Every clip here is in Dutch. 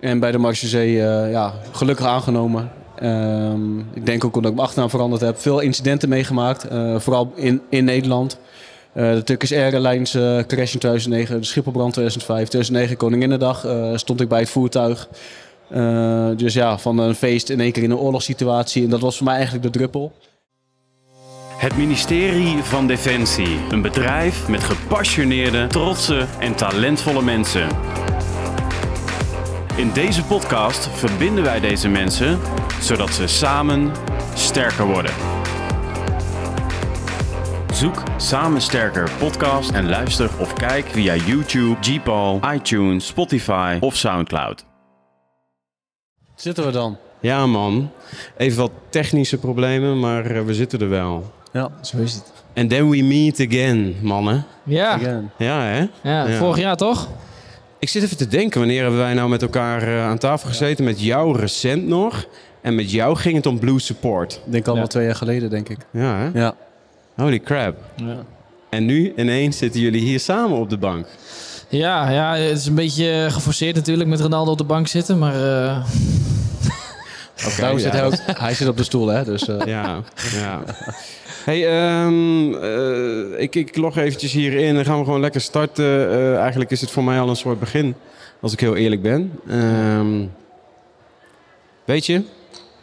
En bij de Marchusee uh, ja, gelukkig aangenomen. Ehm, ik denk ook omdat ik mijn achternaam veranderd heb. Veel incidenten meegemaakt, uh, vooral in, in Nederland. Uh, de Turkish Airlines crash in 2009, de Schipholbrand 2005, 2009 Koninginnedag stond ik bij het voertuig. dus ja, van een feest in één keer in een oorlogssituatie. En dat was voor mij eigenlijk de druppel. Het ministerie van Defensie. Een bedrijf met gepassioneerde, trotse en talentvolle mensen. In deze podcast verbinden wij deze mensen zodat ze samen sterker worden. Zoek Samen Sterker podcast en luister of kijk via YouTube, Gpal, iTunes, Spotify of Soundcloud. Zitten we dan? Ja man, even wat technische problemen, maar eh, we zitten er wel. Ja, zo is het. And then we meet again, mannen. Ja. Ja, hè? Ja, vorig jaar toch? Ik zit even te denken, wanneer hebben wij nou met elkaar uh, aan tafel gezeten? Met jou recent nog. En met jou ging het om Blue Support. Ik denk al wel twee jaar geleden, denk ik. Ja, hè? Ja. Holy crap. Ja. En nu ineens zitten jullie hier samen op de bank. Ja, ja het is een beetje geforceerd natuurlijk met Ronaldo op de bank zitten, maar... Uh... Okay, nou, zit hij, ook, hij zit op de stoel, hè? Dus, uh... Ja, ja. Hey, um, uh, ik, ik log eventjes hierin. Dan gaan we gewoon lekker starten. Uh, eigenlijk is het voor mij al een soort begin, als ik heel eerlijk ben. Um, weet je,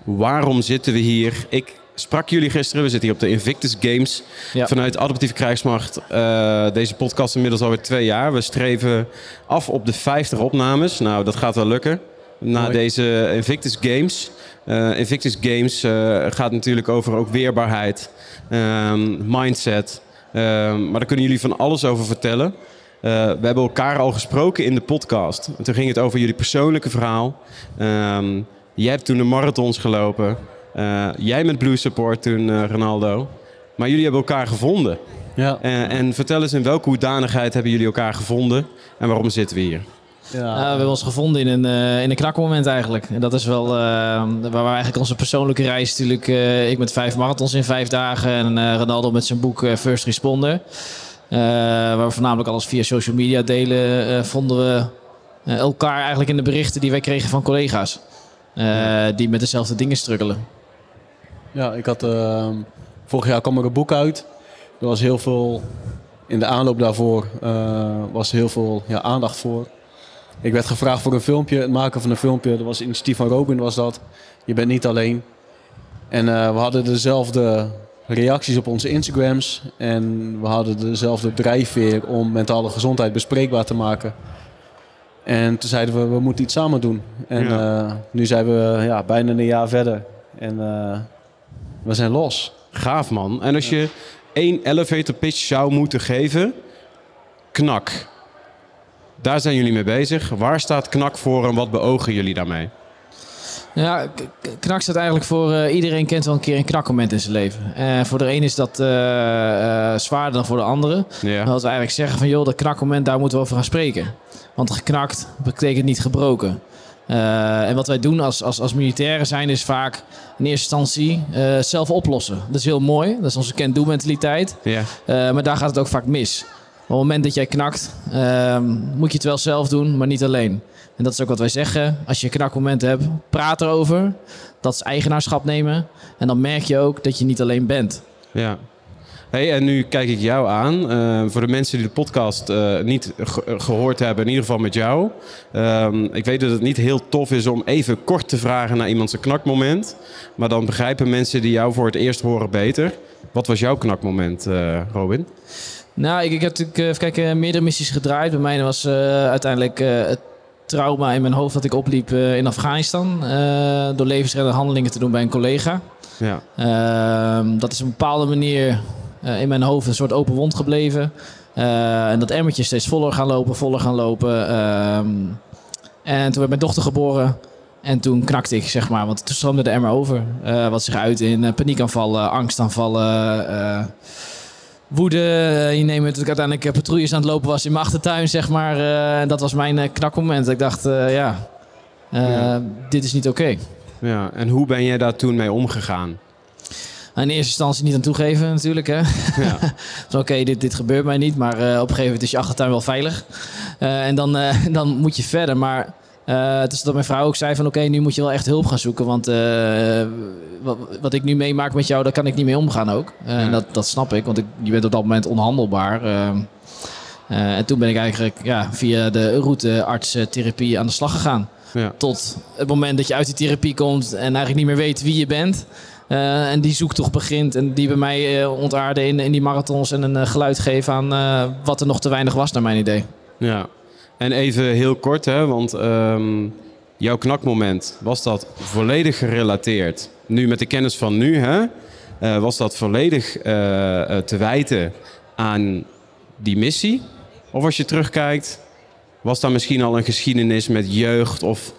waarom zitten we hier? Ik sprak jullie gisteren. We zitten hier op de Invictus Games ja. vanuit Adaptieve Krijgsmacht. Uh, deze podcast inmiddels alweer twee jaar. We streven af op de 50 opnames. Nou, dat gaat wel lukken. Na Mooi. deze Invictus Games. Uh, Invictus Games uh, gaat natuurlijk over ook weerbaarheid, um, mindset. Um, maar daar kunnen jullie van alles over vertellen. Uh, we hebben elkaar al gesproken in de podcast. En toen ging het over jullie persoonlijke verhaal. Um, jij hebt toen de marathons gelopen. jij met Blue Support toen, Ronaldo. Maar jullie hebben elkaar gevonden. Ja. en vertel eens in welke hoedanigheid hebben jullie elkaar gevonden en waarom zitten we hier? Ja. Uh, we hebben ons gevonden in een, uh, in een knakmoment eigenlijk. En dat is wel uh, waar we eigenlijk onze persoonlijke reis natuurlijk... ik met vijf marathons in vijf dagen en Ronaldo met zijn boek First Responder. waar we voornamelijk alles via social media delen, vonden we elkaar eigenlijk in de berichten die wij kregen van collega's. Die met dezelfde dingen struggelen. Ja, ik had... vorig jaar kwam er een boek uit. Er was heel veel... In de aanloop daarvoor was heel veel ja, aandacht voor. Ik werd gevraagd voor een filmpje, het maken van een filmpje. Dat was initiatief van Robin was dat. Je bent niet alleen. En uh, we hadden dezelfde reacties op onze Instagrams. En we hadden dezelfde drijfveer om mentale gezondheid bespreekbaar te maken. En toen zeiden we, we moeten iets samen doen. En ja. uh, nu zijn we ja, bijna een jaar verder. En uh, we zijn los. Gaaf man. En als je één elevator pitch zou moeten geven, knak. Daar zijn jullie mee bezig. Waar staat KNAK voor en wat beogen jullie daarmee? Ja, knak staat eigenlijk voor uh, iedereen kent wel een keer een knakmoment in zijn leven. Uh, voor de een is dat uh, zwaarder dan voor de andere. Ja. Dat we eigenlijk zeggen van joh, dat knakmoment daar moeten we over gaan spreken. Want geknakt betekent niet gebroken. en wat wij doen als, als, als militairen zijn is vaak in eerste instantie zelf oplossen. Dat is heel mooi, dat is onze can-do mentaliteit. Ja. maar daar gaat het ook vaak mis het moment dat jij knakt, uh, moet je het wel zelf doen, maar niet alleen. En dat is ook wat wij zeggen. Als je een knakmoment hebt, praat erover. Dat is eigenaarschap nemen. En dan merk je ook dat je niet alleen bent. Ja. Hey, en nu kijk ik jou aan. Uh, voor de mensen die de podcast uh, niet ge gehoord hebben, in ieder geval met jou. Uh, ik weet dat het niet heel tof is om even kort te vragen naar iemands knakmoment. Maar dan begrijpen mensen die jou voor het eerst horen beter. Wat was jouw knakmoment, eh, Robin? Nou, ik, ik heb natuurlijk even kijken, meerdere missies gedraaid. Bij mij was uh, uiteindelijk uh, het trauma in mijn hoofd dat ik opliep in Afghanistan. door levensreddende handelingen te doen bij een collega. Ja. Ehm, dat is op een bepaalde manier in mijn hoofd een soort open wond gebleven. en dat emmertje steeds voller gaan lopen, voller gaan lopen. Ehm, en toen werd mijn dochter geboren. En toen knakte ik, zeg maar, want toen stroomde de emmer over. wat zich uit in paniekaanvallen, angstaanvallen woede. Eh, je neemt natuurlijk uiteindelijk eh, patrouilles aan het lopen was in mijn achtertuin, zeg maar. Uh, dat was mijn knakmoment. Ik dacht, ja, ja, dit is niet oké. Okay. Ja, en hoe ben jij daar toen mee omgegaan? In eerste instantie niet aan toegeven natuurlijk. Hè? Ja. Oké, okay, dit, dit gebeurt mij niet, maar op een gegeven moment is je achtertuin wel veilig. en dan, dan moet je verder. Maar Uh, dus dat mijn vrouw ook zei van oké, nu moet je wel echt hulp gaan zoeken. Want uh, wat, wat, ik nu meemaak met jou, daar kan ik niet mee omgaan ook. Uh, ja. En dat, dat snap ik, want ik, je bent op dat moment onhandelbaar. Ehm, en toen ben ik eigenlijk ja, via de route artstherapie aan de slag gegaan. Ja. Tot het moment dat je uit die therapie komt en eigenlijk niet meer weet wie je bent. Uh, en die zoektocht begint en die bij mij uh, ontaarde in, in die marathons en een uh, geluid geven aan wat er nog te weinig was, naar mijn idee. Ja, en even heel kort, hè, want um, jouw knakmoment, was dat volledig gerelateerd? Nu met de kennis van nu, hè, was dat volledig te wijten aan die missie? Of als je terugkijkt, was daar misschien al een geschiedenis met jeugd of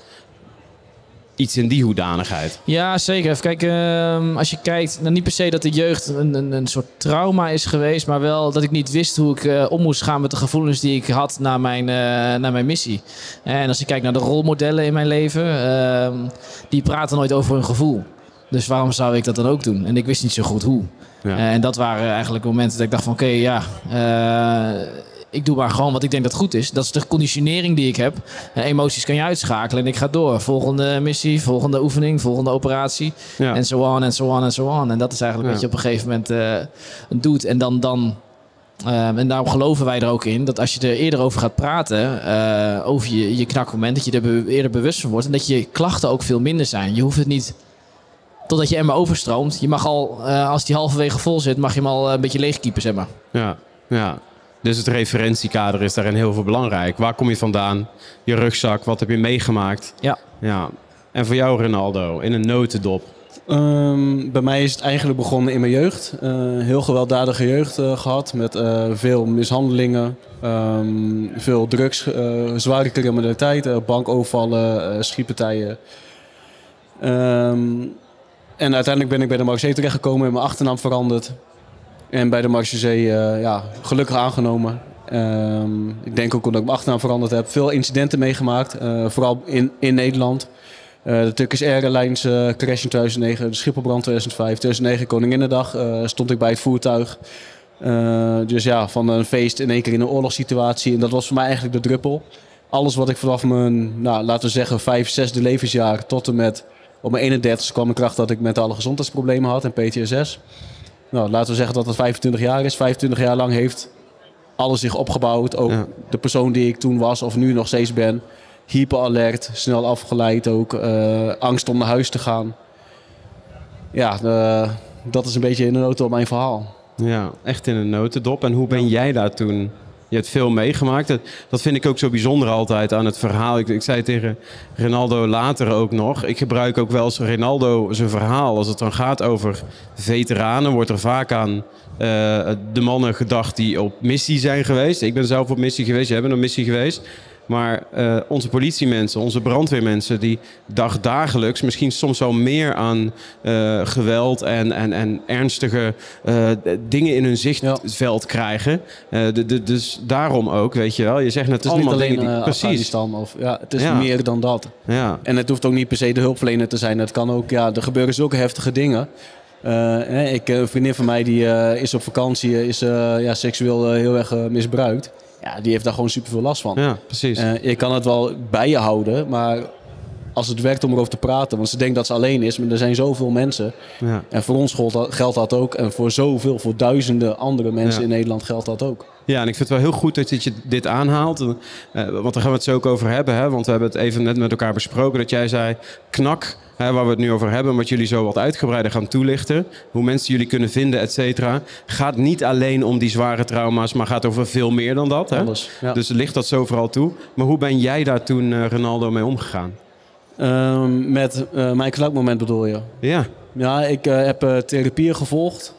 iets in die hoedanigheid. Ja, zeker. Even kijken, uh, als je kijkt, nou niet per se dat de jeugd een, een, een, soort trauma is geweest, maar wel dat ik niet wist hoe ik uh, om moest gaan met de gevoelens die ik had na mijn, uh, naar mijn missie. En als je kijkt naar de rolmodellen in mijn leven, ehm, die praten nooit over hun gevoel. Dus waarom zou ik dat dan ook doen? En ik wist niet zo goed hoe. Ja. en dat waren eigenlijk momenten dat ik dacht van oké, okay, ja ik doe maar gewoon wat ik denk dat goed is. Dat is de conditionering die ik heb. En emoties kan je uitschakelen en ik ga door. Volgende missie, volgende oefening, volgende operatie. En zo on en zo on en zo on. En dat is eigenlijk wat je op een gegeven moment uh, doet. En dan... dan uh, en daarom geloven wij er ook in dat als je er eerder over gaat praten, uh, over je, je knakmoment, dat je er be eerder bewust van wordt en dat je klachten ook veel minder zijn. Je hoeft het niet totdat je emmer overstroomt. Je mag al, als die halverwege vol zit, mag je hem al een beetje leegkiepen, zeg maar. Ja, ja. Dus het referentiekader is daarin heel veel belangrijk. Waar kom je vandaan? Je rugzak, wat heb je meegemaakt? Ja. ja. En voor jou, Ronaldo, in een notendop? Um, bij mij is het eigenlijk begonnen in mijn jeugd. Uh, heel gewelddadige jeugd uh, gehad met uh, veel mishandelingen, um, veel drugs, zware criminaliteit, bankovervallen, schietpartijen. Um, en uiteindelijk ben ik bij de Marseille terechtgekomen en mijn achternaam veranderd. En bij de Marchezee uh, ja, gelukkig aangenomen. Um, ik denk ook omdat ik mijn achternaam veranderd heb. Veel incidenten meegemaakt, uh, vooral in, in Nederland. Uh, de Turkish Airlines uh, crash in 2009, de Schipholbrand 2005, 2009 Koninginnedag stond ik bij het voertuig. dus ja, van een feest in één keer in een oorlogssituatie. En dat was voor mij eigenlijk de druppel. Alles wat ik vanaf mijn, nou, laten we zeggen, vijf, zesde levensjaar tot en met op mijn 31ste kwam de kracht dat ik mentale gezondheidsproblemen had en PTSS nou, laten we zeggen dat het 25 jaar is. 25 jaar lang heeft alles zich opgebouwd. Ook de persoon die ik toen was of nu nog steeds ben. Hyperalert, snel afgeleid ook. Uh, angst om naar huis te gaan. Ja, uh, dat is een beetje in de notendop mijn verhaal. Ja, echt in een notendop. En hoe ben jij daar toen je hebt veel meegemaakt. Dat, dat, vind ik ook zo bijzonder altijd aan het verhaal. Ik, ik zei tegen Ronaldo later ook nog. Ik gebruik ook wel eens Ronaldo zijn verhaal. Als het dan gaat over veteranen, wordt er vaak aan uh, de mannen gedacht die op missie zijn geweest. Ik ben zelf op missie geweest, jij bent op missie geweest. Maar uh, onze politiemensen, onze brandweermensen, die dagdagelijks misschien soms wel meer aan uh, geweld en, en, en ernstige uh, dingen in hun zichtveld ja. krijgen. De, de, dus daarom ook, weet je wel. Je zegt net, het is allemaal niet alleen dingen die, precies. Of, ja, het is ja. meer dan dat. Ja. En het hoeft ook niet per se de hulpverlener te zijn. Het kan ook, ja, er gebeuren zulke heftige dingen. Ik, een vriendin van mij die is op vakantie, is ja, seksueel heel erg misbruikt. Ja, die heeft daar gewoon super veel last van. Ja, precies. je kan het wel bij je houden, maar als het werkt om erover te praten, want ze denkt dat ze alleen is, maar er zijn zoveel mensen. Ja. En voor ons geldt dat ook. En voor zoveel, voor duizenden andere mensen ja. in Nederland geldt dat ook. Ja, en ik vind het wel heel goed dat je dit aanhaalt. Uh, want daar gaan we het zo ook over hebben. Hè? Want we hebben het even net met elkaar besproken. Dat jij zei, knak, hè, waar we het nu over hebben. Wat jullie zo wat uitgebreider gaan toelichten. Hoe mensen jullie kunnen vinden, et cetera. Gaat niet alleen om die zware trauma's, maar gaat over veel meer dan dat. Hè? Alles, ja. Dus ligt dat zo vooral toe. Maar hoe ben jij daar toen, uh, Ronaldo, mee omgegaan? Um, met uh, mijn knakmoment bedoel je? Ja. Ja, ik heb therapieën gevolgd.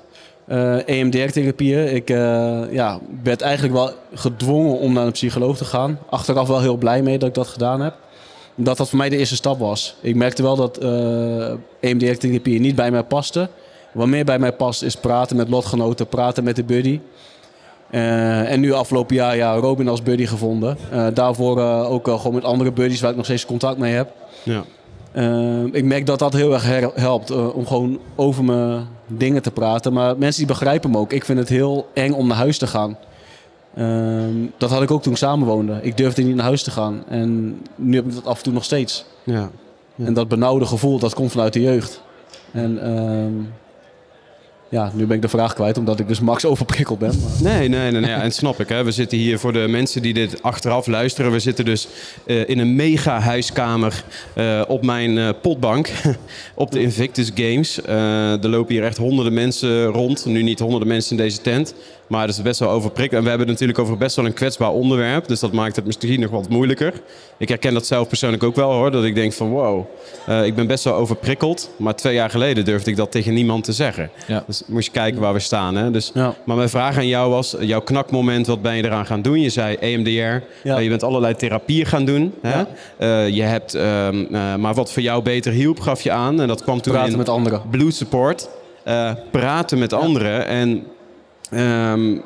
EMDR-therapieën. Ik uh, ja, werd eigenlijk wel gedwongen om naar een psycholoog te gaan. Achteraf wel heel blij mee dat ik dat gedaan heb. Dat dat voor mij de eerste stap was. Ik merkte wel dat EMDR-therapieën niet bij mij paste. Wat meer bij mij past is praten met lotgenoten, praten met de buddy. En nu afgelopen jaar ja, Robin als buddy gevonden. daarvoor ook gewoon met andere buddies waar ik nog steeds contact mee heb. Ja. Ik merk dat dat heel erg helpt om gewoon over mijn dingen te praten. Maar mensen die begrijpen me ook. Ik vind het heel eng om naar huis te gaan. Ehm, dat had ik ook toen ik samenwoonde. Ik durfde niet naar huis te gaan. En nu heb ik dat af en toe nog steeds. Ja. Ja. En dat benauwde gevoel, dat komt vanuit de jeugd. En ehm, ja, nu ben ik de vraag kwijt, omdat ik dus max overprikkeld ben. Maar... Nee, nee, nee, nee. Ja, en snap ik. Hè. We zitten hier voor de mensen die dit achteraf luisteren. We zitten dus eh, in een mega huiskamer eh, op mijn eh, potbank op de Invictus Games. er lopen hier echt honderden mensen rond. Nu niet honderden mensen in deze tent. Maar dat is best wel overprikkeld. En we hebben het natuurlijk over best wel een kwetsbaar onderwerp. Dus dat maakt het misschien nog wat moeilijker. Ik herken dat zelf persoonlijk ook wel hoor. Dat ik denk van wow, uh, ik ben best wel overprikkeld. Maar twee jaar geleden durfde ik dat tegen niemand te zeggen. Ja. Dus moest je kijken waar we staan. Hè? Dus, Ja. Maar mijn vraag aan jou was, jouw knakmoment, wat ben je eraan gaan doen? Je zei EMDR, Ja. Eh, je bent allerlei therapieën gaan doen. Hè? Ja. Eh, je hebt, ehm, eh, maar wat voor jou beter hielp, gaf je aan. En dat kwam toen Praten in met anderen. Blue Support. Praten met anderen. En ehm,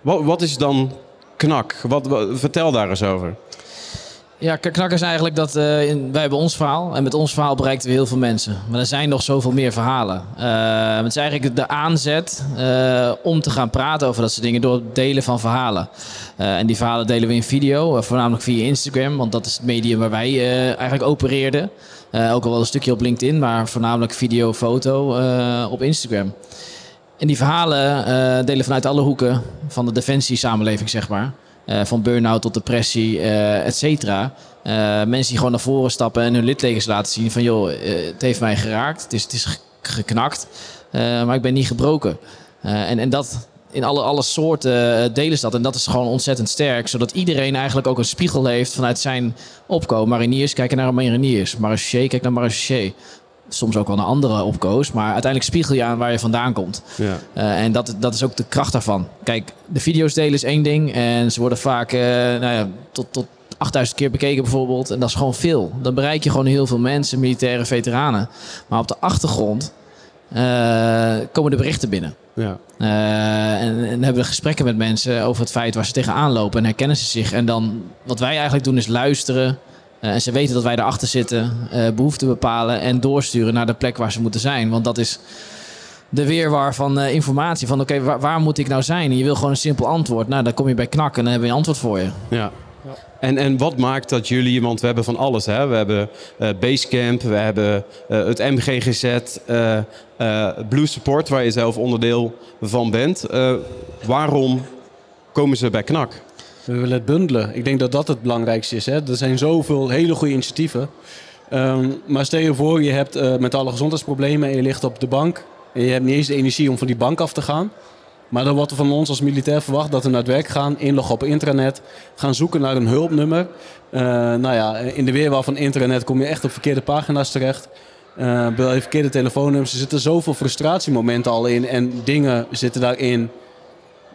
wat, wat is dan knak? Wat, wat- vertel daar eens over. Ja, knak is eigenlijk dat eh, wij hebben ons verhaal en met ons verhaal bereikten we heel veel mensen. Maar er zijn nog zoveel meer verhalen. Eh, het is eigenlijk de aanzet eh, om te gaan praten over dat soort dingen door het delen van verhalen. En die verhalen delen we in video, voornamelijk via Instagram, want dat is het medium waar wij eigenlijk opereerden. Ook al wel een stukje op LinkedIn, maar voornamelijk video, foto op Instagram. En die verhalen delen vanuit alle hoeken van de defensie-samenleving, zeg maar. Eh, van burn-out tot depressie, eh et cetera. Eh, mensen die gewoon naar voren stappen en hun littekens laten zien van... joh, het heeft mij geraakt, het is, het is ge- geknakt, maar ik ben niet gebroken. En, en dat in alle, alle soorten delen ze dat. En dat is gewoon ontzettend sterk. Zodat iedereen eigenlijk ook een spiegel heeft vanuit zijn opkomen. Mariniers kijken naar mariniers. Marechaussee kijkt naar marechaussee. Soms ook wel naar andere opkoos. Maar uiteindelijk spiegel je aan waar je vandaan komt. Ja. Eh, en dat, dat is ook de kracht daarvan. Kijk, de video's delen is één ding. En ze worden vaak eh, nou ja, tot, tot 8000 keer bekeken bijvoorbeeld. En dat is gewoon veel. Dan bereik je gewoon heel veel mensen, militaire veteranen. Maar op de achtergrond eh, komen de berichten binnen. Ja. En, en hebben we gesprekken met mensen over het feit waar ze tegenaan lopen. En herkennen ze zich. En dan, wat wij eigenlijk doen is luisteren. Eh, en ze weten dat wij erachter zitten. eh behoeften bepalen en doorsturen naar de plek waar ze moeten zijn. Want dat is de weerwar van eh, informatie. Van oké, waar, moet ik nou zijn? En je wil gewoon een simpel antwoord. Nou, dan kom je bij knak en dan hebben we een antwoord voor je. Ja. En, en wat maakt dat jullie, want we hebben van alles. Hè? We hebben Basecamp, we hebben eh, het MGGZ, Blue Support, waar je zelf onderdeel van bent. Waarom komen ze bij KNAK? We willen het bundelen. Ik denk dat dat het belangrijkste is. Hè. Er zijn zoveel hele goede initiatieven. Ehm, maar stel je voor, je hebt eh, mentale gezondheidsproblemen en je ligt op de bank. En je hebt niet eens de energie om van die bank af te gaan. Maar dan wordt er van ons als militair verwacht dat we naar het werk gaan, inloggen op internet, gaan zoeken naar een hulpnummer. Eh, nou ja, in de weerwar van internet kom je echt op verkeerde pagina's terecht. Je verkeerde telefoonnummers. Er zitten zoveel frustratiemomenten al in en dingen zitten daarin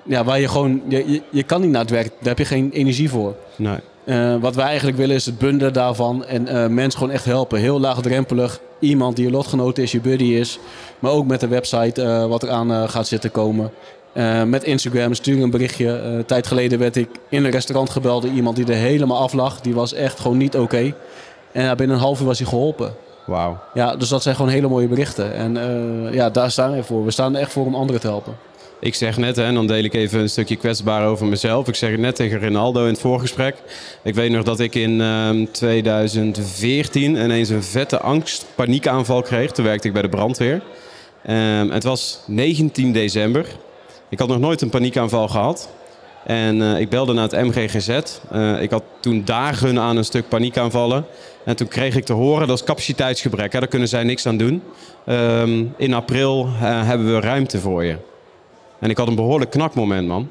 ja, waar je gewoon, je, je, je kan niet naar het werk, daar heb je geen energie voor. Nee. Eh, wat wij eigenlijk willen is het bundelen daarvan en eh, mensen gewoon echt helpen. Heel laagdrempelig, iemand die je lotgenoot is, je buddy is. Maar ook met de website eh, wat er aan eh, gaat zitten komen. Met Instagram stuur een berichtje. Een tijd geleden werd ik in een restaurant gebeld door iemand die er helemaal af lag. Die was echt gewoon niet oké. En binnen een half uur was hij geholpen. Wauw. Ja, dus dat zijn gewoon hele mooie berichten. En ja, daar staan we voor. We staan er echt voor om anderen te helpen. Ik zeg net, en dan deel ik even een stukje kwetsbaar over mezelf. Ik zeg het net tegen Rinaldo in het voorgesprek. Ik weet nog dat ik in ehm, 2014 ineens een vette angst, paniekaanval kreeg. Toen werkte ik bij de brandweer. Ehm, het was 19 december. Ik had nog nooit een paniekaanval gehad. En eh, ik belde naar het MGGZ. Eh, ik had toen dagen aan een stuk paniekaanvallen. En toen kreeg ik te horen dat is capaciteitsgebrek. Hè, daar kunnen zij niks aan doen. Ehm, in april eh, hebben we ruimte voor je. En ik had een behoorlijk knakmoment, man.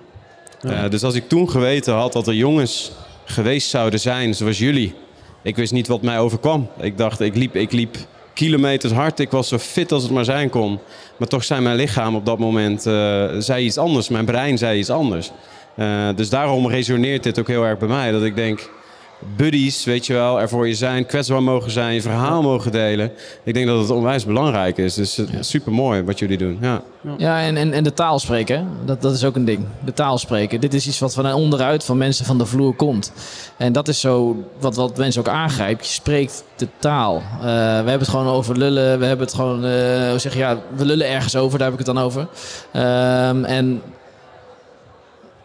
Ja. Eh, dus als ik toen geweten had dat er jongens geweest zouden zijn zoals jullie. Ik wist niet wat mij overkwam. Ik dacht, ik liep, ik liep kilometers hard. Ik was zo fit als het maar zijn kon. Maar toch zei mijn lichaam op dat moment eh, zei iets anders. Mijn brein zei iets anders. Eh, dus daarom resoneert dit ook heel erg bij mij. Dat ik denk, buddies, weet je wel, er voor je zijn, kwetsbaar mogen zijn, je verhaal mogen delen. Ik denk dat het onwijs belangrijk is. Dus uh, super mooi wat jullie doen. Ja. Ja, en, en, en de taal spreken, dat, dat is ook een ding. De taal spreken. Dit is iets wat van onderuit van mensen van de vloer komt. En dat is zo wat, wat mensen ook aangrijpt. Je spreekt de taal. Uh, we hebben het gewoon over lullen. We hebben het gewoon, uh, hoe zeg je, ja, we lullen ergens over, daar heb ik het dan over. Um, en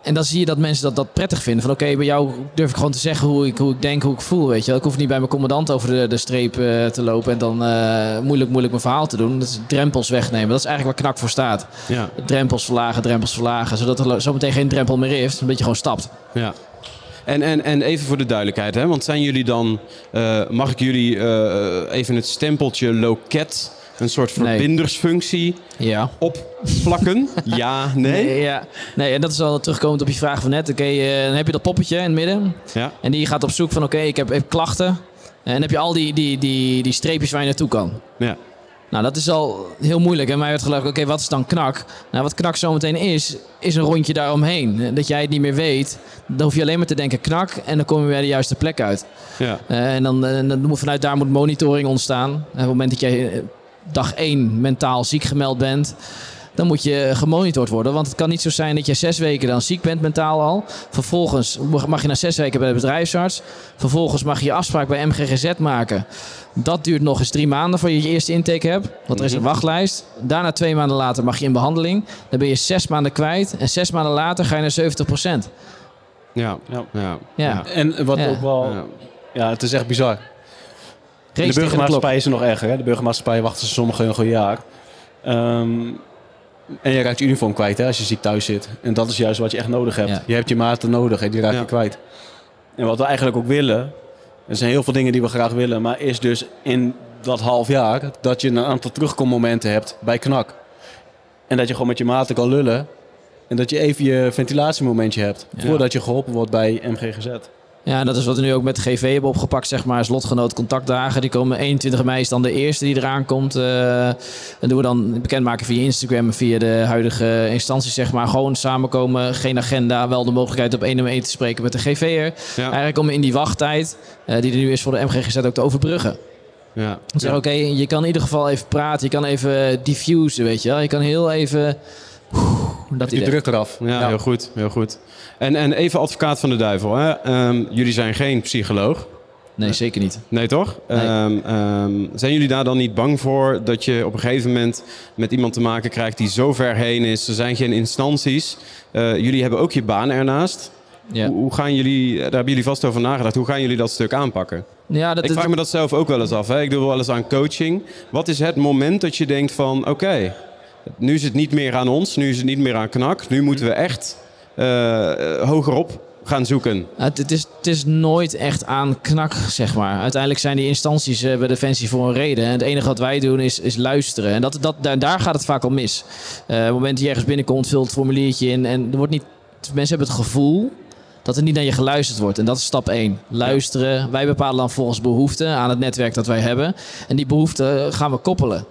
En dan zie je dat mensen dat, dat prettig vinden. Van oké, bij jou durf ik gewoon te zeggen hoe ik, hoe ik denk, hoe ik voel. Weet je wel. Ik hoef niet bij mijn commandant over de, de streep eh, te lopen en dan eh, moeilijk, moeilijk mijn verhaal te doen. Dat is drempels wegnemen. Dat is eigenlijk waar knak voor staat. Ja, Drempels verlagen, drempels verlagen. Zodat er zometeen geen drempel meer is. Een beetje gewoon stapt. ja. En, en, en even voor de duidelijkheid, hè? want zijn jullie dan, eh, mag ik jullie even het stempeltje loket, een soort Nee. verbindersfunctie, Ja. opplakken? ja, nee? ja. nee, en dat is al terugkomend op je vraag van net. Oké, eh, dan heb je dat poppetje in het midden. Ja, En die gaat op zoek van oké, ik heb, ik heb klachten. En dan heb je al die, die, die, die streepjes waar je naartoe kan. ja, Nou, dat is al heel moeilijk. En mij werd gelukkig, oké, wat is dan knak? Nou, wat knak zometeen is, is een rondje daaromheen. Dat jij het niet meer weet, dan hoef je alleen maar te denken knak en dan kom je bij de juiste plek uit. ja, Eh, en dan, eh, dan moet vanuit daar moet monitoring ontstaan. En op het moment dat jij dag 1 mentaal ziek gemeld bent, dan moet je gemonitord worden. Want het kan niet zo zijn dat je zes weken dan ziek bent mentaal al. Vervolgens mag je na zes weken bij de bedrijfsarts. Vervolgens mag je je afspraak bij MGGZ maken. Dat duurt nog eens drie maanden voor je je eerste intake hebt. Want er is een wachtlijst. Daarna twee maanden later mag je in behandeling. Dan ben je zes maanden kwijt. En zes maanden later ga je naar 70 procent. ja, Ja. ja, Ja. En wat Ja. ook wel... Ja. Ja. het is echt bizar. De burgermaatschappij is er nog erger. Hè? De burgermaatschappij wachten ze sommigen een jaar. Ehm, en je raakt je uniform kwijt hè, als je ziek thuis zit. En dat is juist wat je echt nodig hebt. Ja. Je hebt je maten nodig en die raak je Ja. kwijt. En wat we eigenlijk ook willen... Er zijn heel veel dingen die we graag willen. Maar is dus in dat half jaar dat je een aantal terugkommomenten hebt bij knak. En dat je gewoon met je maten kan lullen. En dat je even je ventilatiemomentje hebt. Ja. Voordat je geholpen wordt bij MGGZ. Ja, dat is wat we nu ook met de GV hebben opgepakt, zeg maar. Slotgenoot contactdagen. Die komen 21 mei is dan de eerste die eraan komt. Eh dat doen we dan bekendmaken via Instagram en via de huidige instanties, zeg maar. Gewoon samenkomen, geen agenda. Wel de mogelijkheid op één om één te spreken met de GV'er. ja, Eigenlijk om in die wachttijd, eh, die er nu is voor de MGGZ, ook te overbruggen. ja. Oké, je kan in ieder geval even praten. Je kan even diffusen, weet je wel. Je kan heel even... Dat Die idee. druk eraf. Ja, heel goed, heel goed. En, en even advocaat van de duivel. Hè? Ehm, jullie zijn geen psycholoog. Nee, zeker niet. Nee, toch? Nee. Ehm, ehm, zijn jullie daar dan niet bang voor dat je op een gegeven moment met iemand te maken krijgt die zo ver heen is? Er zijn geen instanties. Eh, jullie hebben ook je baan ernaast. Ja, Hoe, hoe gaan jullie, daar hebben jullie vast over nagedacht, hoe gaan jullie dat stuk aanpakken? ja dat, Ik dat- vraag me dat zelf ook wel eens af. Hè? Ik doe wel eens aan coaching. Wat is het moment dat je denkt van, oké, nu is het niet meer aan ons, nu is het niet meer aan knak. Nu moeten we echt eh, hogerop gaan zoeken. Het, het, is, het is nooit echt aan knak, zeg maar. Uiteindelijk zijn die instanties eh, bij Defensie voor een reden. En het enige wat wij doen is, is luisteren. En dat, dat, daar, daar gaat het vaak al mis. Eh, op het moment dat je ergens binnenkomt, vult het formuliertje in. En er wordt niet, mensen hebben het gevoel dat er niet naar je geluisterd wordt. En dat is stap 1. Luisteren. Wij bepalen dan volgens behoeften aan het netwerk dat wij hebben. En die behoeften gaan we koppelen.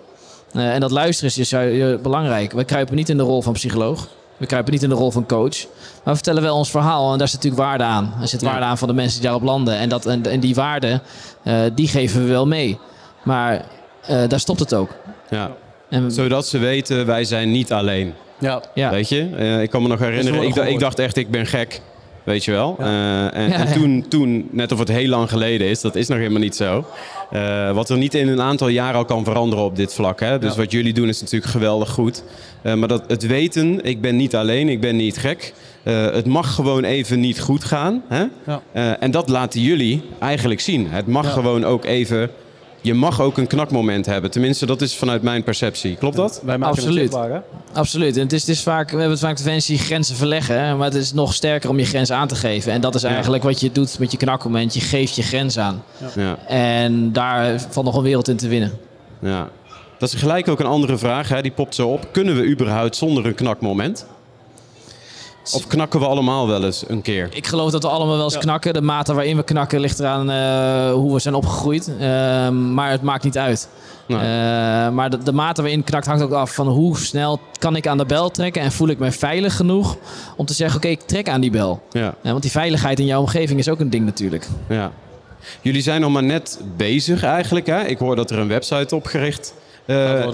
Eh, en dat luisteren is dus belangrijk. We kruipen niet in de rol van psycholoog. We kruipen niet in de rol van coach. Maar we vertellen wel ons verhaal en daar zit natuurlijk waarde aan. Er zit Ja. waarde aan van de mensen die daarop landen. En, dat, en, en die waarde, eh, die geven we wel mee. Maar eh, daar stopt het ook. Ja. En, Zodat ze weten, wij zijn niet alleen. Ja. ja. Weet je? Eh, ik kan me nog herinneren, ik, ik dacht echt, ik ben gek. Weet je wel? Eh, en Ja, en toen, toen, net of het heel lang geleden is, dat is nog helemaal niet zo. Eh, wat er niet in een aantal jaren al kan veranderen op dit vlak. Hè? Dus Ja. wat jullie doen is natuurlijk geweldig goed. Eh, maar dat, het weten, ik ben niet alleen, ik ben niet gek. Eh, het mag gewoon even niet goed gaan. Hè? Ja. En dat laten jullie eigenlijk zien. Het mag gewoon ook even... Je mag ook een knakmoment hebben. Tenminste, dat is vanuit mijn perceptie. Klopt dat? Wij maken Absoluut. het zichtbaar, hè? Absoluut. En het is, het is vaak, we hebben het vaak Defensie grenzen verleggen. hè, Maar het is nog sterker om je grens aan te geven. En dat is Ja. eigenlijk wat je doet met je knakmoment. Je geeft je grens aan. Ja. En daar valt nog een wereld in te winnen. Ja. Dat is gelijk ook een andere vraag, hè? die popt zo op. Kunnen we überhaupt zonder een knakmoment? Of knakken we allemaal wel eens een keer? Ik geloof dat we allemaal wel eens knakken. De mate waarin we knakken ligt eraan eh, hoe we zijn opgegroeid. Ehm, maar het maakt niet uit. Nee. Eh, maar de, de mate waarin knakt hangt ook af van hoe snel kan ik aan de bel trekken en voel ik mij veilig genoeg om te zeggen: oké, ik trek aan die bel. Ja, Eh, want die veiligheid in jouw omgeving is ook een ding natuurlijk. ja. Jullie zijn nog maar net bezig eigenlijk. Hè? Ik hoor dat er een website opgericht.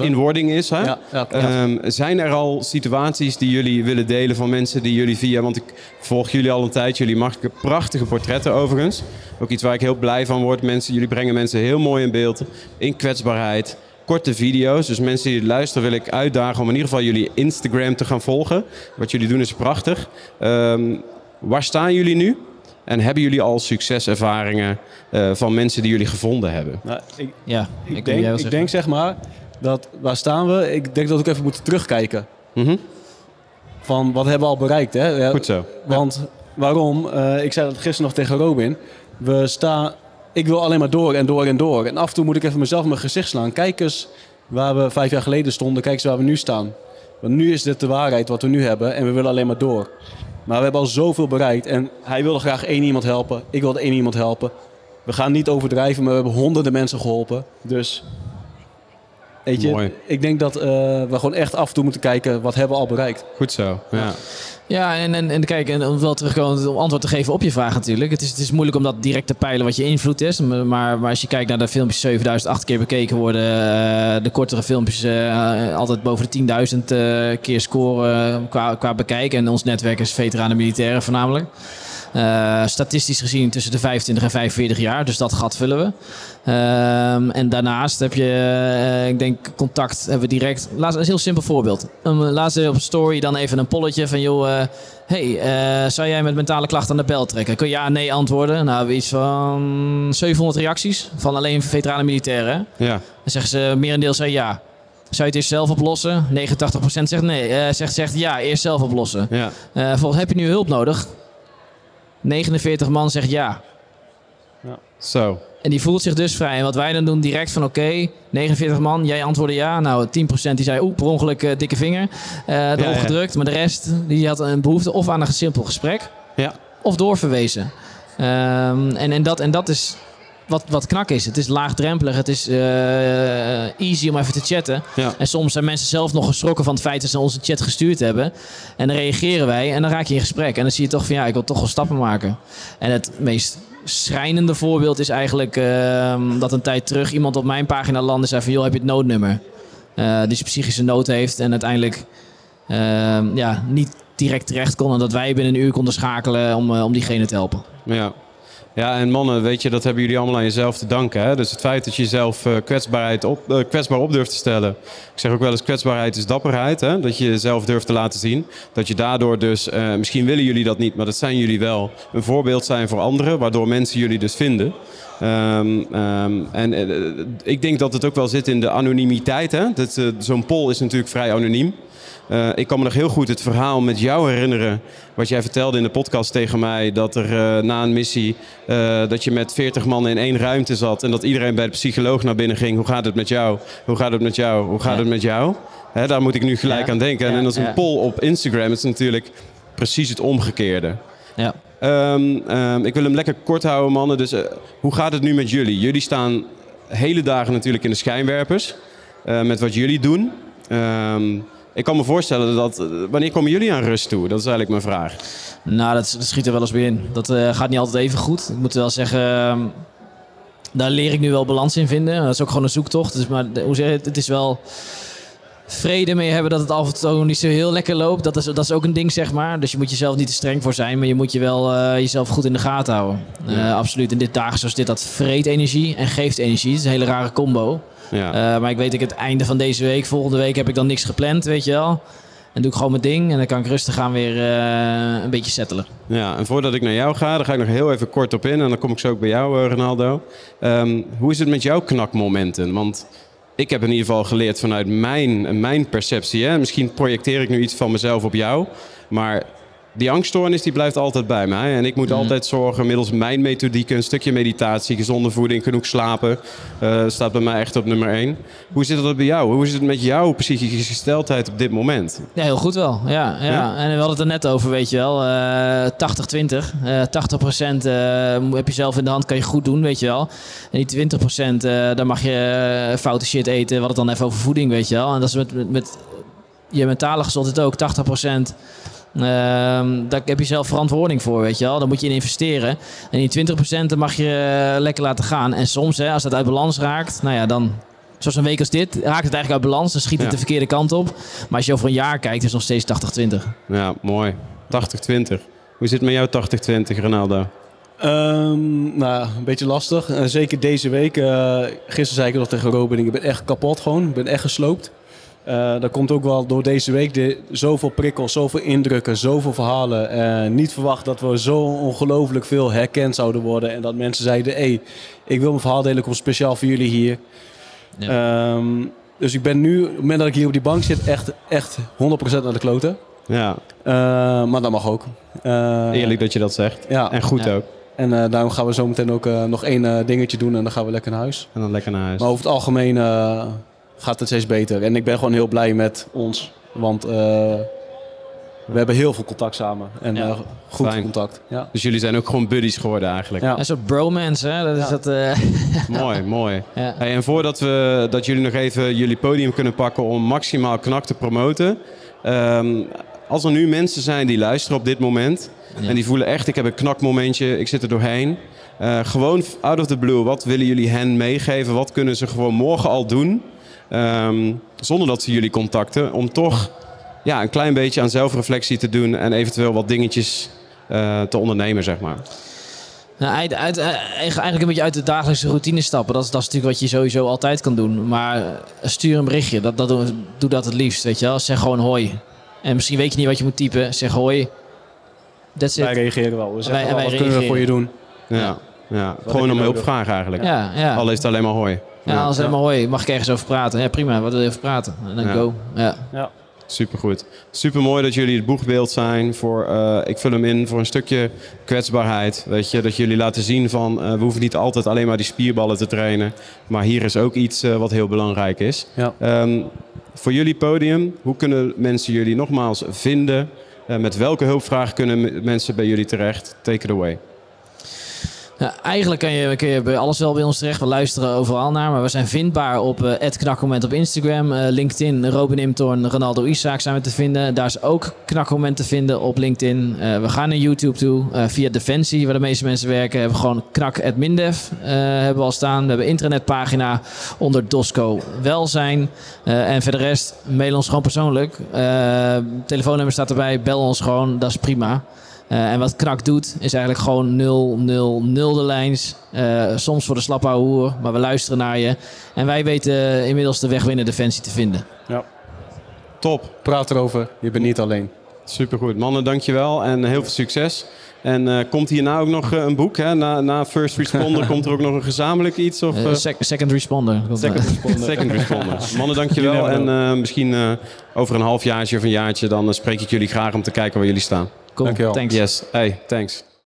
In wording is. Hè? Ehm, zijn er al situaties die jullie willen delen van mensen die jullie via... Want ik volg jullie al een tijd. Jullie maken prachtige portretten overigens. Ook iets waar ik heel blij van word. Mensen, jullie brengen mensen heel mooi in beeld. In kwetsbaarheid. korte video's. Dus mensen die luisteren wil ik uitdagen om in ieder geval jullie Instagram te gaan volgen. Wat jullie doen is prachtig. Ehm, waar staan jullie nu? En hebben jullie al succeservaringen eh, van mensen die jullie gevonden hebben? Nou, ik, Ja, ik, ik, denk, ik denk zeg maar dat waar staan we? Ik denk dat we ook even moeten terugkijken. Mhm. Van wat hebben we al bereikt. Hè? Ja, Goed zo. Want waarom? Eh, ik zei dat gisteren nog tegen Robin. We staan. Ik wil alleen maar door en door en door. En af en toe moet ik even mezelf in mijn gezicht slaan. Kijk eens waar we vijf jaar geleden stonden. Kijk eens waar we nu staan. Want nu is dit de waarheid wat we nu hebben. En we willen alleen maar door. Maar we hebben al zoveel bereikt. En hij wilde graag één iemand helpen. Ik wilde één iemand helpen. We gaan niet overdrijven, maar we hebben honderden mensen geholpen. Dus. Weet je, Mooi. ik denk dat eh, we gewoon echt af en toe moeten kijken wat hebben we al bereikt. Goed zo. Ja. Ja, en, en, en kijk, en om wel terugkomen om antwoord te geven op je vraag natuurlijk. Het is, het is moeilijk om dat direct te peilen wat je invloed is. Maar, maar als je kijkt naar de filmpjes 7008 keer bekeken worden, eh, de kortere filmpjes eh, altijd boven de 10.000 eh, keer scoren qua, qua bekijken. En ons netwerk is veteranen militairen voornamelijk. Eh, statistisch gezien tussen de 25 en 45 jaar, dus dat gat vullen we. Ehm, en daarnaast heb je, eh, ik denk, contact hebben we direct. Laat een heel simpel voorbeeld. Um, laatst op een story dan even een polletje van, joh, eh, hey, eh, zou jij met mentale klachten aan de bel trekken? Kun je ja, nee antwoorden? Nou, we hebben iets van 700 reacties van alleen veteranen militairen. ja. Dan zeggen ze, merendeel zei ja. Zou je het eerst zelf oplossen? 89% zegt nee. eh, zegt, zegt ja, eerst zelf oplossen. ja. Eh volgens heb je nu hulp nodig? 49 man zegt ja. Zo. En die voelt zich dus vrij. En wat wij dan doen, direct van oké, 49 man, jij antwoordde ja. Nou, 10% die zei, oeh, per ongeluk eh, dikke vinger. eh erop ja. gedrukt. Maar de rest, die had een behoefte of aan een simpel gesprek. Ja. Of doorverwezen. Ehm, en, en, dat, en dat is wat, wat knak is. Het is laagdrempelig. Het is eh, easy om even te chatten. Ja. En soms zijn mensen zelf nog geschrokken van het feit dat ze onze chat gestuurd hebben. En dan reageren wij en dan raak je in gesprek. En dan zie je toch van ja, ik wil toch wel stappen maken. En het meest schrijnende voorbeeld is eigenlijk ehm, dat een tijd terug iemand op mijn pagina landde en zei van joh, heb je het noodnummer? Eh, die zijn psychische nood heeft en uiteindelijk ehm, ja, niet direct terecht kon. En dat wij binnen een uur konden schakelen om, eh, om diegene te helpen. Ja. Ja, en mannen, weet je, dat hebben jullie allemaal aan jezelf te danken. Hè? Dus het feit dat je jezelf eh, kwetsbaarheid op, eh, kwetsbaar op durft te stellen. Ik zeg ook wel eens, kwetsbaarheid is dapperheid. Hè? Dat je jezelf durft te laten zien. Dat je daardoor dus, eh, misschien willen jullie dat niet, maar dat zijn jullie wel. Een voorbeeld zijn voor anderen, waardoor mensen jullie dus vinden. Ehm, ehm, en ik denk dat het ook wel zit in de anonimiteit. Dat, Zo'n poll is natuurlijk vrij anoniem. Eh, ik kan me nog heel goed het verhaal met jou herinneren. Wat jij vertelde in de podcast tegen mij. Dat er eh, na een missie. eh, dat je met 40 man in één ruimte zat. En dat iedereen bij de psycholoog naar binnen ging. Hoe gaat het met jou? Hoe gaat het met jou? Hoe gaat Ja. het met jou? Hè, daar moet ik nu gelijk Ja. aan denken. Ja, En als een poll op Instagram is natuurlijk precies het omgekeerde. Ja. Ehm, ehm, ik wil hem lekker kort houden, mannen. Dus hoe gaat het nu met jullie? Jullie staan hele dagen natuurlijk in de schijnwerpers. met wat jullie doen. Ehm, ik kan me voorstellen dat... eh, wanneer komen jullie aan rust toe? Dat is eigenlijk mijn vraag. Nou, dat, schiet er wel eens bij in. Dat eh, gaat niet altijd even goed. Ik moet wel zeggen, ehm, daar leer ik nu wel balans in vinden. Dat is ook gewoon een zoektocht. Dus, maar hoe zeg je het? Het is wel vrede mee hebben dat het af en toe niet zo heel lekker loopt. Dat is, dat is ook een ding, zeg maar. Dus je moet jezelf niet te streng voor zijn, maar je moet je wel eh, jezelf goed in de gaten houden. Eh, absoluut. In dit dagen zoals dit, dat vreet energie en geeft energie. Het is een hele rare combo. Ja. Eh, maar ik weet dat ik het einde van deze week, volgende week heb ik dan niks gepland, weet je wel. En doe ik gewoon mijn ding en dan kan ik rustig gaan weer een beetje settelen. Ja, en voordat ik naar jou ga, daar ga ik nog heel even kort op in. En dan kom ik zo ook bij jou, Ronaldo. Ehm, hoe is het met jouw knakmomenten? Want ik heb in ieder geval geleerd vanuit mijn, mijn perceptie. Hè? Misschien projecteer ik nu iets van mezelf op jou. Maar die angststoornis die blijft altijd bij mij. En ik moet altijd zorgen, middels mijn methodiek, een stukje meditatie, gezonde voeding, genoeg slapen. eh, staat bij mij echt op nummer één. Hoe zit dat bij jou? Hoe is het met jouw psychische gesteldheid op dit moment? Ja, heel goed wel. Ja, ja. Ja? En we hadden het er net over, weet je wel. eh 80-20. Eh 80% eh, heb je zelf in de hand, kan je goed doen, weet je wel. En die 20% eh daar mag je eh, foute shit eten. We hadden het dan even over voeding, weet je wel. En dat is met, met, met je mentale gezondheid ook. 80% Ehm, daar heb je zelf verantwoording voor, weet je wel. Daar moet je in investeren. En die 20% dan mag je eh, lekker laten gaan. En soms, hè, als dat uit balans raakt, nou ja, dan... Zoals een week als dit, raakt het eigenlijk uit balans. Dan schiet het Ja. de verkeerde kant op. Maar als je over een jaar kijkt, is het nog steeds 80-20. Ja, mooi. 80-20. Hoe zit het met jou 80-20, Ronaldo? Ehm, nou, een beetje lastig. Eh, zeker deze week. Eh, gisteren zei ik nog tegen Robin, ik ben echt kapot gewoon. Ik ben echt gesloopt. Eh, dat komt ook wel door deze week. De, zoveel prikkels, zoveel indrukken, zoveel verhalen. Eh, niet verwacht dat we zo ongelooflijk veel herkend zouden worden. En dat mensen zeiden, hé, hey, ik wil mijn verhaal delen, ik kom speciaal voor jullie hier. Ehm, dus ik ben nu, op het moment dat ik hier op die bank zit, echt, echt 100% naar de kloten. Ja, Eh, maar dat mag ook. Eh, eerlijk dat je dat zegt. Ja, En goed Ja. ook. en eh, daarom gaan we zo meteen ook nog één eh, dingetje doen en dan gaan we lekker naar huis. En dan lekker naar huis. Maar over het algemeen eh, gaat het steeds beter. En ik ben gewoon heel blij met ons. Want eh, we hebben heel veel contact samen. En Ja. eh, goed Fijn. contact. Ja. Dus jullie zijn ook gewoon buddies geworden eigenlijk. Ja. Een soort bromance, hè? Dat is Ja. dat... eh, Mooi, mooi. ja. Hey, en voordat we, dat jullie nog even jullie podium kunnen pakken om maximaal knak te promoten. ehm, als er nu mensen zijn die luisteren op dit moment Ja. en die voelen echt, ik heb een knakmomentje, ik zit er doorheen. Eh, gewoon out of the blue, wat willen jullie hen meegeven? Wat kunnen ze gewoon morgen al doen? Ehm, zonder dat ze jullie contacten, om toch ja, een klein beetje aan zelfreflectie te doen en eventueel wat dingetjes eh, te ondernemen, zeg maar. Nou, uit, uit- eh, eigenlijk een beetje uit de dagelijkse routine stappen. Dat is, dat is natuurlijk wat je sowieso altijd kan doen. Maar eh, stuur een berichtje. Dat, dat, doe, dat het liefst, weet je wel. Zeg gewoon hoi. En misschien weet je niet wat je moet typen. Zeg hoi. That's Wij it. reageren wel. We zeggen Wij- wel, wij wat kunnen we voor je doen? Ja, ja. gewoon om hulp vragen eigenlijk. Ja, ja. Al heeft het alleen maar hooi. Ja, als helemaal hoi. Mag ik ergens over praten? Ja, prima. Wat wil je over praten? En dan Ja. go. Ja. Ja. Supergoed. Super mooi dat jullie het boegbeeld zijn voor, eh, ik vul hem in voor een stukje kwetsbaarheid. Weet je, dat jullie laten zien van, eh, we hoeven niet altijd alleen maar die spierballen te trainen. Maar hier is ook iets eh, wat heel belangrijk is. Ja. Ehm, voor jullie podium, hoe kunnen mensen jullie nogmaals vinden? Eh, met welke hulpvraag kunnen mensen bij jullie terecht? Take it away. Eigenlijk kan je, kun je bij alles wel bij ons terecht. We luisteren overal naar. Maar we zijn vindbaar op uh, knakmoment op Instagram. eh, LinkedIn, Robin Imtorn, Ronaldo Isaak zijn we te vinden. Daar is ook knakmoment te vinden op LinkedIn. Eh, we gaan naar YouTube toe. via Defensie, waar de meeste mensen werken. Hebben we gewoon knak.mindev hebben we al staan. We hebben internetpagina onder Dosco Welzijn. En voor de rest, mail ons gewoon persoonlijk. Telefoonnummer staat erbij. Bel ons gewoon. Dat is prima. Uh, en wat Knak doet, is eigenlijk gewoon 0, 0, 0 de lijns. Uh, soms voor de slappe hoer, maar we luisteren naar je. En wij weten inmiddels de weg binnen Defensie te vinden. Ja. Top. Praat erover. Je bent niet alleen. Supergoed. Mannen, dankjewel en heel veel succes. En uh, komt hierna ook nog uh, een boek? Hè? Na, na First Responder komt er ook nog een gezamenlijk iets? Of, uh, sec second Responder. Second Responder. second responder. Mannen, dankjewel. En uh, misschien over een halfjaartje of een jaartje... dan spreek ik jullie graag om te kijken waar jullie staan. Cool. Dankjewel. Thanks. Yes. Hey, thanks.